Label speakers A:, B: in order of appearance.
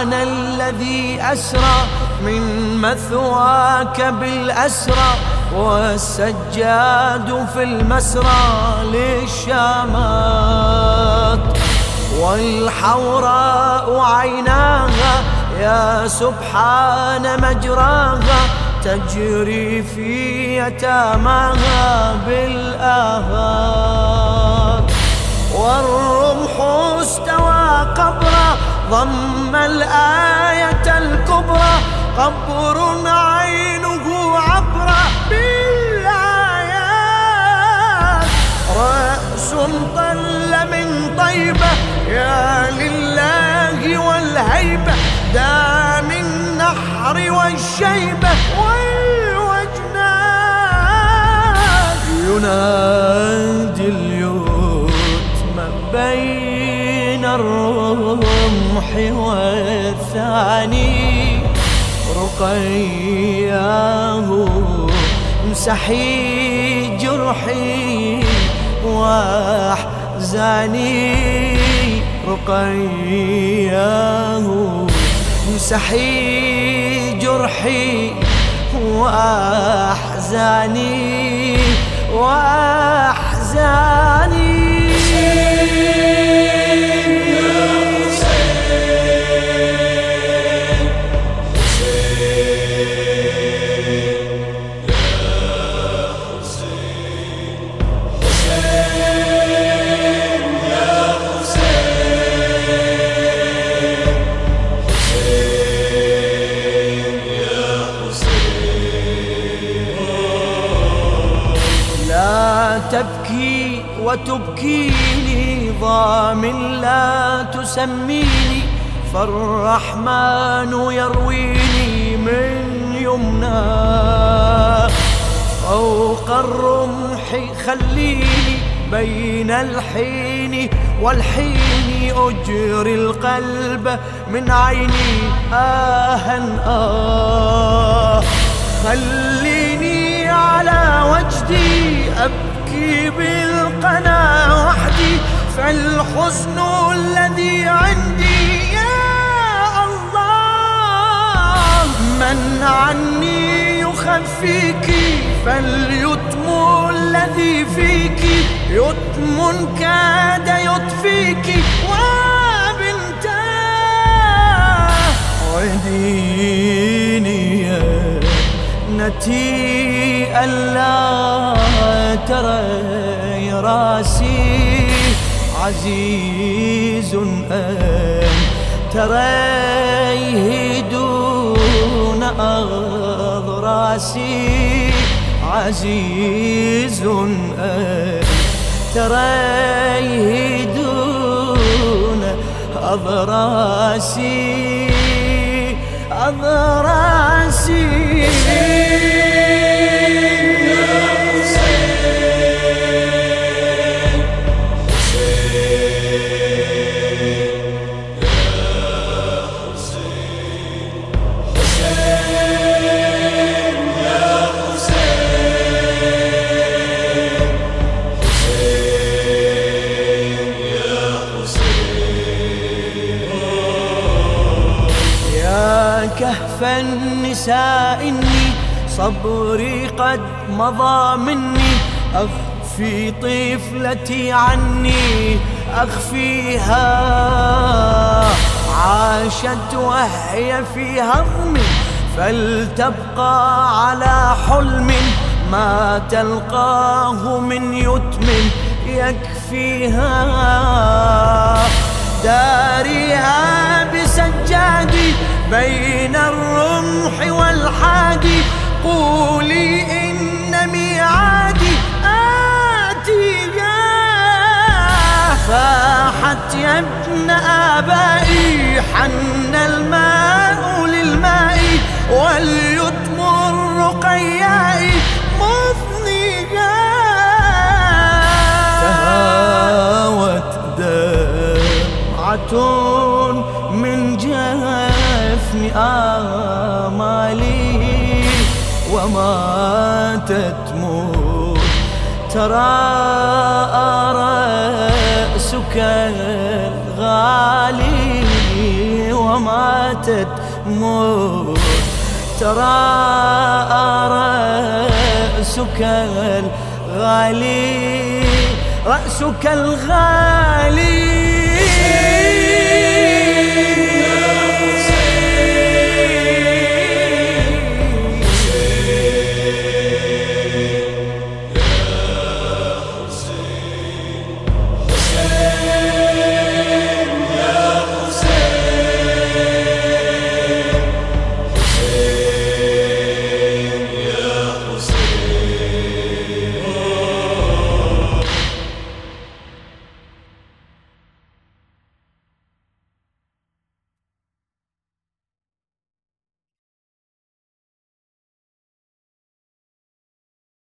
A: سبحان الذي أسرى من مثواك بالأسرى والسجاد في المسرى للشامات والحوراء عيناها يا سبحان مجراها تجري في يتاماها بالآهات والرمح استوى قبرا ضم الآية الكبرى قبر عينه عبرا بالآيات. رأس طل من طيبة يا لله والهيبة. دام النحر والشيبة والوجنات. ينادي والثاني رقياه امسحي جرحي وأحزاني. رقياه امسحي جرحي وأحزاني وأحزاني. تبكي وتبكيني ضام لا تسميني فالرحمن يرويني من يمنى. فوق الرمح خليني بين الحين والحين أجري القلب من عيني. آها آه. خليني على وجدي أبكي بالقنا وحدي فالحزن الذي عندي يا الله. من عني يخفيك فاليتم الذي فيك يتم كاد يطفيك. وبنتاه وديني يا ابنتي ألا ترى راسي عزيز أن تريه دون أضراسي عزيز أن تريه دون أضراسي أضراسي كهف النساء إني صبري قد مضى مني. أخفي طفلتي عني أخفيها. عاشت وهي في هضم فلتبقى على حلم. ما تلقاه من يتم يكفيها. داريها بسجادي بين الرمح والحادي قولي إن ميعادي آتيها فاحت يا ابن آبائي حن الماء للماء واليتم الرقياء وما تتموت ترى رأسك الغالي وما تموت ترى رأسك الغالي رأسك الغالي.